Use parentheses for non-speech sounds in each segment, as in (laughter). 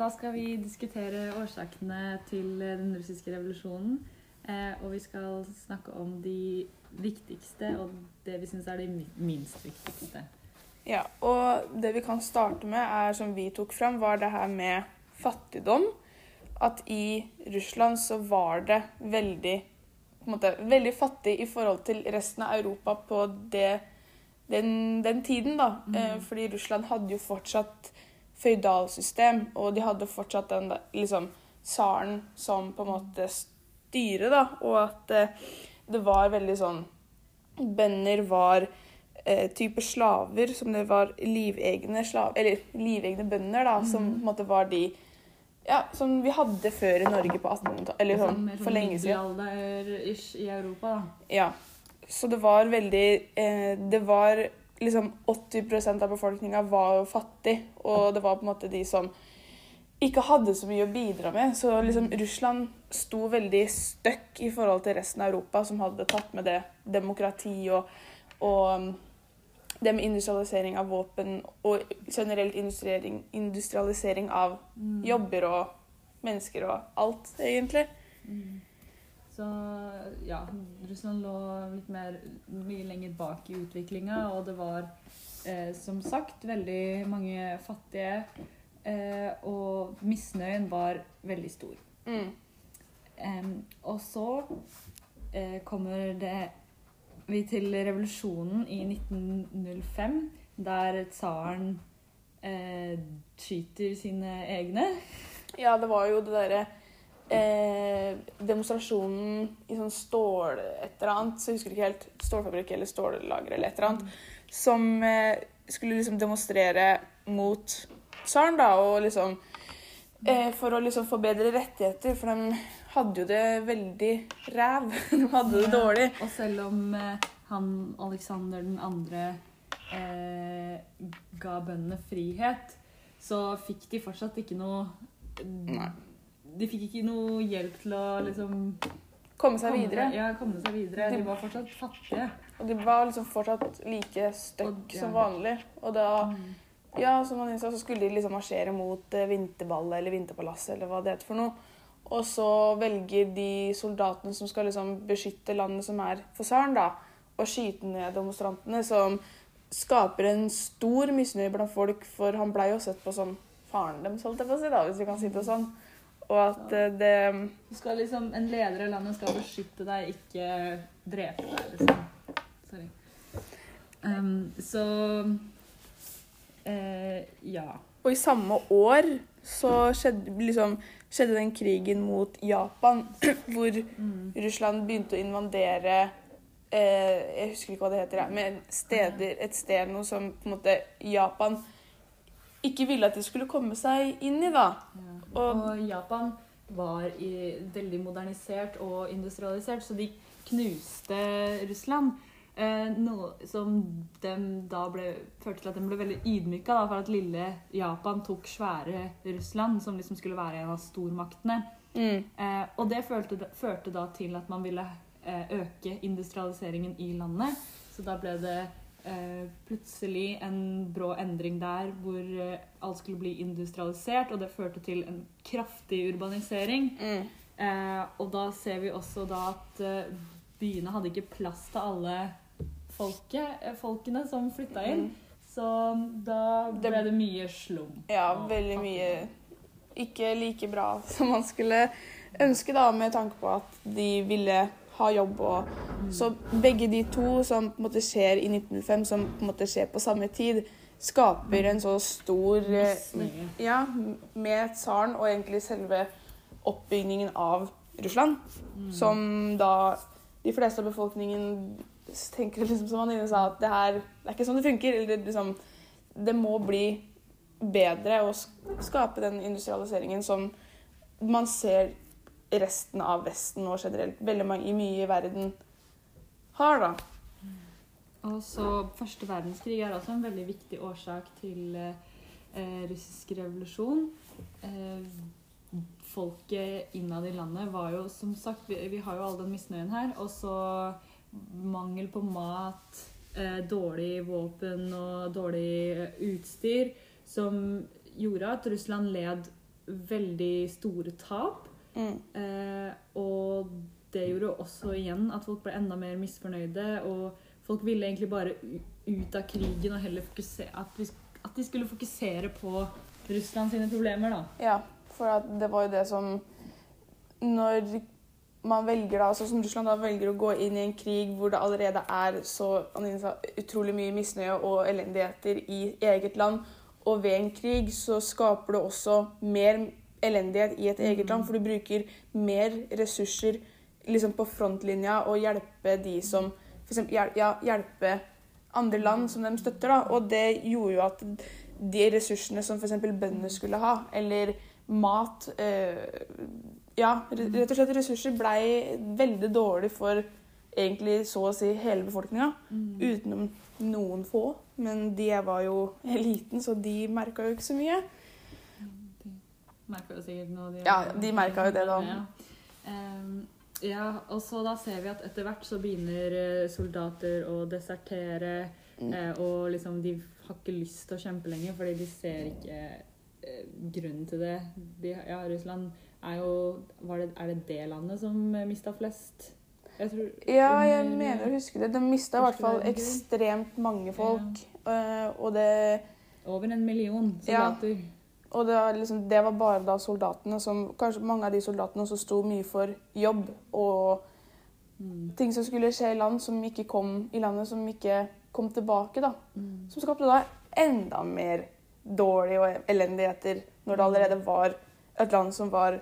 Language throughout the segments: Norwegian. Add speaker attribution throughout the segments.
Speaker 1: da skal vi diskutere årsakene til den russiske revolusjonen. Eh, og vi skal snakke om de viktigste og det vi syns er de minst viktigste.
Speaker 2: Ja, og det vi kan starte med, er som vi tok fram, var det her med fattigdom. At i Russland så var det veldig på en måte, veldig fattig i forhold til resten av Europa på det, den, den tiden, da. Mm. fordi Russland hadde jo fortsatt føydalsystem, og de hadde fortsatt den liksom tsaren som på en måte styre, da. Og at eh, det var veldig sånn Bønder var eh, type slaver, som det var livegne slaver Eller livegne bønder, da, som på en måte var de ja, som vi hadde før i Norge på 1800-tallet. Eller
Speaker 1: Sånn
Speaker 2: for lenge siden.
Speaker 1: i Europa, da.
Speaker 2: Ja. Så det var veldig eh, Det var liksom 80% av befolkninga var jo fattig, og det var på en måte de som ikke hadde så mye å bidra med. Så liksom Russland sto veldig støkk i forhold til resten av Europa, som hadde tatt med det demokrati og, og um, det med industrialisering av våpen og generelt industrialisering, industrialisering av jobber og mennesker og alt, egentlig.
Speaker 1: Så ja, Russland lå litt mer, mye lenger bak i utviklinga, og det var eh, som sagt veldig mange fattige, eh, og misnøyen var veldig stor.
Speaker 2: Mm.
Speaker 1: Eh, og så eh, kommer det vi til revolusjonen i 1905, der tsaren eh, skyter sine egne.
Speaker 2: Ja, det var jo det derre eh, Demonstrasjonen i sånn stål et eller annet, så jeg husker ikke helt, stålfabrikk eller stållager eller et eller annet, som eh, skulle liksom demonstrere mot tsaren, da, og liksom eh, For å liksom få bedre rettigheter, for de hadde jo det veldig ræv. (laughs) De hadde det dårlig.
Speaker 1: Og selv om eh, han Alexander den andre eh, ga bøndene frihet, så fikk de fortsatt ikke noe
Speaker 2: Nei.
Speaker 1: De fikk ikke noe hjelp til å liksom
Speaker 2: Komme seg
Speaker 1: komme
Speaker 2: videre.
Speaker 1: Ja, komme seg videre. De var fortsatt fattige.
Speaker 2: Og de var liksom fortsatt like støkk
Speaker 1: ja.
Speaker 2: som vanlig. Og da Ja, som man innså, så skulle de liksom marsjere mot eh, Vinterballet eller Vinterpalasset eller hva det heter for noe. Og så velger de soldatene som skal liksom beskytte landet som er for tsaren, da, å skyte ned demonstrantene, som skaper en stor misnøye blant folk, for han blei jo sett på som faren deres, holdt jeg på å si, da, hvis vi kan si det sånn. Og at eh, det
Speaker 1: liksom, en leder i landet skal beskytte deg, ikke drepe deg. liksom. Sorry. Um, så uh, ja.
Speaker 2: Og i samme år så skjedde, liksom, skjedde den krigen mot Japan, (clears throat) hvor Russland begynte å invadere eh, Jeg husker ikke hva det heter, men steder, et sted noe som på en måte Japan ikke ville at de skulle komme seg inn i, da. Og,
Speaker 1: Og Japan var i, veldig modernisert og industrialisert, så de knuste Russland. Eh, noe som dem da ble, førte til at de ble veldig ydmyka da, for at lille Japan tok svære Russland, som liksom skulle være en av stormaktene.
Speaker 2: mm,
Speaker 1: Eh, og det førte, førte da til at man ville eh, øke industrialiseringen i landet. Så da ble det plutselig en brå endring der hvor eh, alt skulle bli industrialisert, og det førte til en kraftig urbanisering.
Speaker 2: mm,
Speaker 1: Eh, og da ser vi også da at eh, byene hadde ikke plass til alle folket, eh, folkene som flytta inn.
Speaker 2: mm.
Speaker 1: Så da ble
Speaker 2: Det-
Speaker 1: det mye slum.
Speaker 2: Ja, veldig mye ikke like bra som man skulle ønske, da, med tanke på at de ville ha jobb og Så begge de to som på en måte skjer i 1905, som på en måte skjer på samme tid, skaper en så stor eh, Ja, med tsaren og egentlig selve oppbyggingen av Russland. Som da de fleste av befolkningen tenker liksom som Anine sa, at det her det er ikke sånn det funker. Eller liksom, det må bli bedre å skape den industrialiseringen som man ser resten av Vesten og generelt veldig mange mye i verden har, da.
Speaker 1: Og så Første verdenskrig er også en veldig viktig årsak til eh, russisk revolusjon. Eh, folket innad i landet var jo som sagt Vi, vi har jo all den misnøyen her. Og så mangel på mat, eh, dårlig våpen og dårlig eh, utstyr, som gjorde at Russland led veldig store tap.
Speaker 2: Mm.
Speaker 1: Eh, og det gjorde også igjen at folk ble enda mer misfornøyde. Og folk ville egentlig bare ut av krigen og heller fokusere at, vi, at de skulle fokusere på Russland sine problemer, da.
Speaker 2: Ja, for det var jo det som Når man velger da, altså som Russland da velger å gå inn i en krig hvor det allerede er så utrolig mye misnøye og elendigheter i eget land, og ved en krig så skaper det også mer elendighet i et eget land, for du bruker mer ressurser liksom på frontlinja og hjelpe de som eksempel, ja, hjelpe andre land som de støtter. da, Og det gjorde jo at de ressursene som f.eks. bøndene skulle ha, eller mat eh, Ja, rett og slett ressurser blei veldig dårlig for egentlig så å si hele befolkninga. Utenom noen få. Men de var jo (laughs) eliten, så de merka jo ikke så mye.
Speaker 1: Merka jo sikkert noe. De,
Speaker 2: Ja, de merka jo det da.
Speaker 1: Ja. Um, ja, og så da ser vi at etter hvert så begynner eh, soldater å desertere.
Speaker 2: Mm.
Speaker 1: eh, og liksom de har ikke lyst til å kjempe lenger, fordi de ser ikke eh, grunnen til det. De, ja, Russland er jo var det, Er det det landet som mista flest? Jeg tror
Speaker 2: Ja, jeg
Speaker 1: under-
Speaker 2: mener å huske det. De mista i hvert fall ekstremt mange folk. Ja. og det
Speaker 1: Over en million
Speaker 2: Ja. Og det, var liksom, det var bare da soldatene som Kanskje mange av de soldatene som sto mye for jobb og
Speaker 1: Mm.
Speaker 2: ting som skulle skje i land som ikke kom i landet, som ikke kom tilbake. da.
Speaker 1: Mm.
Speaker 2: Som skapte da enda mer dårlig og elendigheter når det allerede var et land som var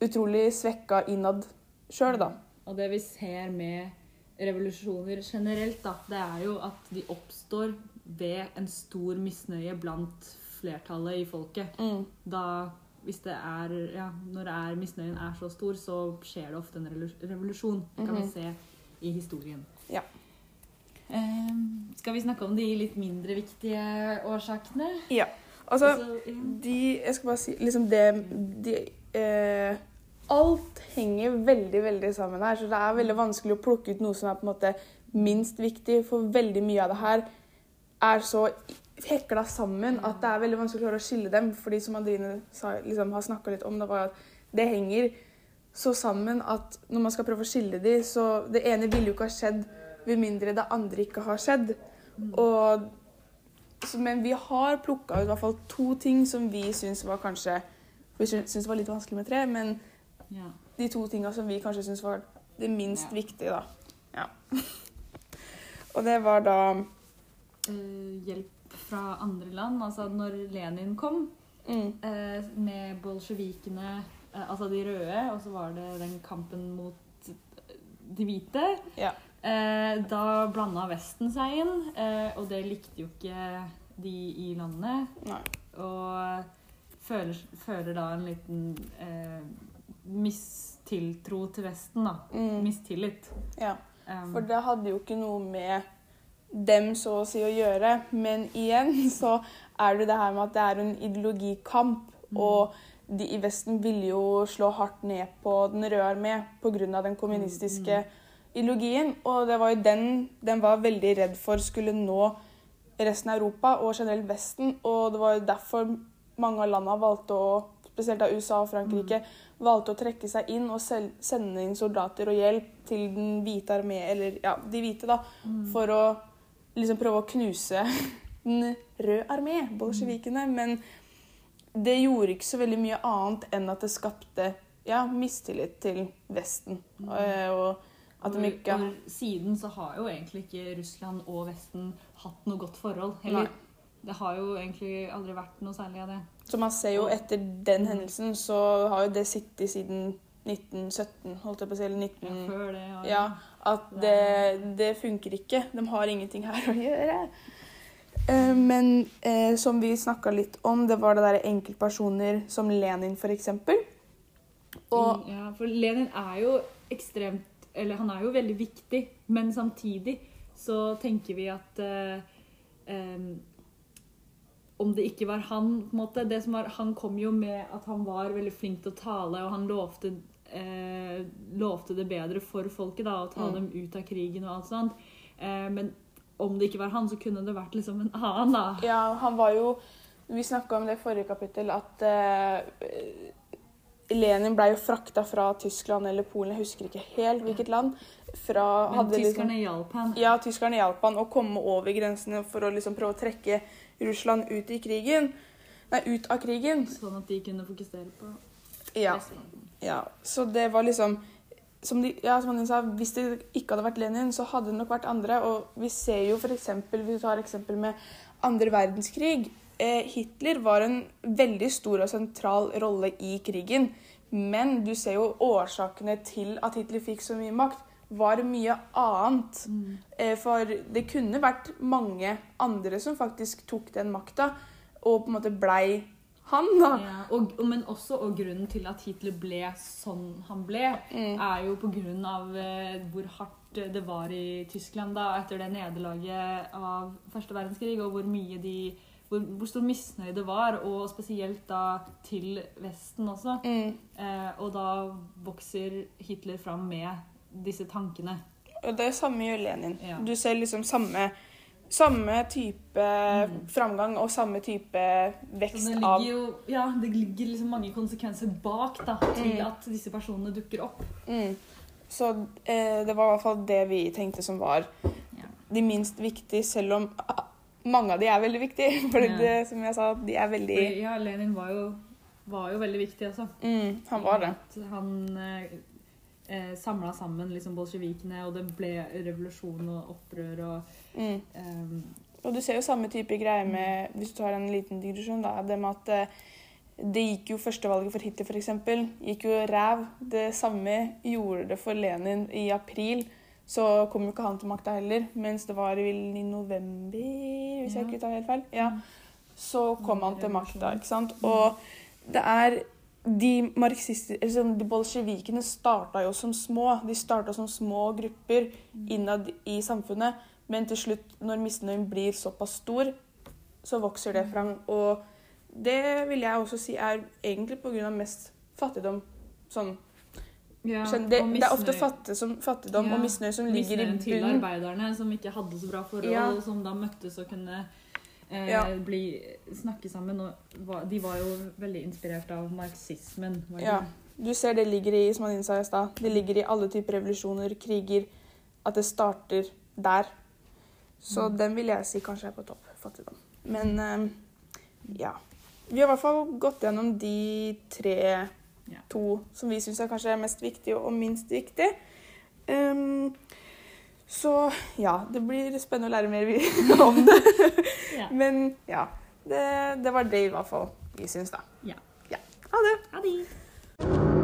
Speaker 2: utrolig svekka innad sjøl, da.
Speaker 1: Og det vi ser med revolusjoner generelt, da, det er jo at de oppstår ved en stor misnøye blant flertallet i folket.
Speaker 2: Mm.
Speaker 1: Da, hvis det er, ja, når det er, misnøyen er så stor, så skjer det ofte en revolusjon. Det kan
Speaker 2: Mhm.
Speaker 1: vi se i historien.
Speaker 2: Ja.
Speaker 1: Ehm, skal vi snakke om de litt mindre viktige årsakene?
Speaker 2: Ja. Altså,
Speaker 1: Altså,
Speaker 2: de Jeg skal bare si liksom det de, eh, Alt henger veldig, veldig sammen her, så det er veldig vanskelig å plukke ut noe som er på en måte minst viktig, for veldig mye av det her er så hekla sammen at det er veldig vanskelig å klare å skille dem. fordi som Andrine sa, liksom, har snakka litt om, det var at det henger så sammen at når man skal prøve å skille dem, så det ene ville jo ikke ha skjedd med mindre det andre ikke har skjedd. Og så, men vi har plukka ut i hvert fall to ting som vi syns var kanskje Vi syns det var litt vanskelig med tre, men
Speaker 1: ja.
Speaker 2: de to tinga som vi kanskje syns var det minst
Speaker 1: Ja.
Speaker 2: viktige, da. Ja. (laughs) Og det var da
Speaker 1: uh, hjelp fra andre land. Altså når Lenin kom,
Speaker 2: mm,
Speaker 1: eh, med bolsjevikene, eh, altså de røde, og så var det den kampen mot de hvite.
Speaker 2: Ja.
Speaker 1: Eh, da blanda Vesten seg inn, eh, og det likte jo ikke de i landet.
Speaker 2: Nei.
Speaker 1: Og føler, føler da en liten eh, mistiltro til Vesten, da.
Speaker 2: Mm,
Speaker 1: Mistillit.
Speaker 2: ja.
Speaker 1: Um,
Speaker 2: For det hadde jo ikke noe med dem så å si å gjøre. Men igjen (laughs) så er det det her med at det er en ideologikamp.
Speaker 1: Mm.
Speaker 2: Og de i Vesten ville jo slå hardt ned på Den røde armé pga. den kommunistiske ideologien. Og det var jo den den var veldig redd for skulle nå resten av Europa og generelt Vesten. Og det var jo derfor mange av landene valgte å spesielt da USA og Frankrike, valgte å trekke seg inn og sende inn soldater og hjelp til den hvite armé, eller ja, de hvite, da,
Speaker 1: mm.
Speaker 2: for å liksom prøve å knuse (laughs) den røde armé, bolsjevikene. Men det gjorde ikke så veldig mye annet enn at det skapte ja, mistillit til Vesten.
Speaker 1: Mm.
Speaker 2: Eh, Og at de ikke
Speaker 1: og siden så har jo egentlig ikke Russland og Vesten hatt noe godt forhold. Eller, det har jo egentlig aldri vært noe særlig av det.
Speaker 2: Så man ser jo etter den hendelsen, så har jo det sittet siden 1917, holdt jeg på å si, eller
Speaker 1: Ja, før det. ja.
Speaker 2: Ja, at det, det funker ikke. De har ingenting her å gjøre. Eh, Men eh, som vi snakka litt om, det var det der enkeltpersoner som Lenin, f.eks. Og
Speaker 1: ja, for Lenin er jo ekstremt Eller han er jo veldig viktig, men samtidig så tenker vi at eh, om det ikke var han på en måte, det som var, Han kom jo med at han var veldig flink til å tale, og han lovte, lovte det bedre for folket, da, å ta
Speaker 2: Mm.
Speaker 1: dem ut av krigen og alt sånt. Eh, men om det ikke var han, så kunne det vært liksom en annen, da.
Speaker 2: ja, han var jo Vi snakka om det i forrige kapittel, at eh, Lenin ble jo frakta fra Tyskland eller Polen, jeg husker ikke helt hvilket land. Fra,
Speaker 1: Men
Speaker 2: tyskerne liksom-
Speaker 1: tyskerne hjalp han.
Speaker 2: ja, tyskerne hjalp han å komme over grensene for å liksom prøve å trekke Russland ut i krigen. Nei, ut av krigen.
Speaker 1: Sånn at de kunne fokusere på
Speaker 2: Ja.
Speaker 1: Vestfronten.
Speaker 2: Ja. Så det var liksom som de, ja, som han sa, Hvis det ikke hadde vært Lenin, så hadde det nok vært andre. Og vi ser jo f.eks. Hvis du tar eksempel med andre verdenskrig. Eh, Hitler var en veldig stor og sentral rolle i krigen. Men du ser jo årsakene til at Hitler fikk så mye makt, var mye annet.
Speaker 1: Mm.
Speaker 2: Eh, For det kunne vært mange andre som faktisk tok den makta, og på en måte blei han, da.
Speaker 1: Ja, og, men også og grunnen til at Hitler ble sånn han ble,
Speaker 2: Mm.
Speaker 1: er jo på grunn av eh, hvor hardt det var i Tyskland da, etter det nederlaget av første verdenskrig, og hvor mye de hvor, hvor stor misnøye det var, og spesielt da til Vesten også.
Speaker 2: Mm.
Speaker 1: Eh, og da vokser Hitler fram med disse tankene.
Speaker 2: Og det er samme gjør Lenin.
Speaker 1: Ja.
Speaker 2: Du ser liksom samme, samme type
Speaker 1: Mm.
Speaker 2: framgang og samme type vekst
Speaker 1: det
Speaker 2: av
Speaker 1: jo ja, det ligger liksom mange konsekvenser bak da, til
Speaker 2: Mm.
Speaker 1: at disse personene dukker opp.
Speaker 2: mm. Så eh, det var i hvert fall det vi tenkte som var
Speaker 1: Ja.
Speaker 2: de minst viktige, selv om ah, mange av de er veldig viktige. (laughs) For
Speaker 1: Ja.
Speaker 2: det, som jeg sa, de er veldig
Speaker 1: ja, Lenin var jo, var jo veldig viktig, altså.
Speaker 2: mm, Han var det.
Speaker 1: Han eh, eh, samla sammen liksom bolsjevikene, og det ble revolusjon og opprør og
Speaker 2: Mm.
Speaker 1: um,
Speaker 2: Og du ser jo samme type greie med Hvis du tar en liten digresjon, da. Det med at eh, det gikk jo førstevalget for Hitler, f.eks. Gikk jo ræv. Det samme gjorde det for Lenin i april. Så kom jo ikke han til makta heller. Mens det var vel i november, hvis jeg
Speaker 1: Ja.
Speaker 2: ikke tar helt feil. Ja. Så kom han til makta, ikke sant. Og det er de marxister, sånn, de bolsjevikene starta jo som små. De starta som små grupper innad i samfunnet. Men til slutt, når misnøyen blir såpass stor, så vokser det fram. Og det vil jeg også si er egentlig pga. mest fattigdom. Sånn.
Speaker 1: ja,
Speaker 2: det, det er ofte fatte som, fattigdom
Speaker 1: Ja,
Speaker 2: og misnøye som ligger i
Speaker 1: misnøyen til arbeiderne som ikke hadde så bra forhold,
Speaker 2: Ja.
Speaker 1: som da møttes og kunne eh,
Speaker 2: Ja.
Speaker 1: bli, snakke sammen. Og de var jo veldig inspirert av marxismen.
Speaker 2: Ja. Du ser det ligger i som han sa i stad, det ligger i alle typer revolusjoner, kriger, at det starter der. Så
Speaker 1: Mm.
Speaker 2: den vil jeg si kanskje er på topp. Fattigdom. Men eh, ja. Vi har i hvert fall gått gjennom de tre,
Speaker 1: Ja.
Speaker 2: to som vi syns er kanskje mest viktige og minst viktige. Ehm, så ja, det blir spennende å lære mer (laughs) om det.
Speaker 1: Ja.
Speaker 2: Men ja, det, det var det i hvert fall vi syns, da.
Speaker 1: Ja.
Speaker 2: ja. Ha det.
Speaker 1: Ha det.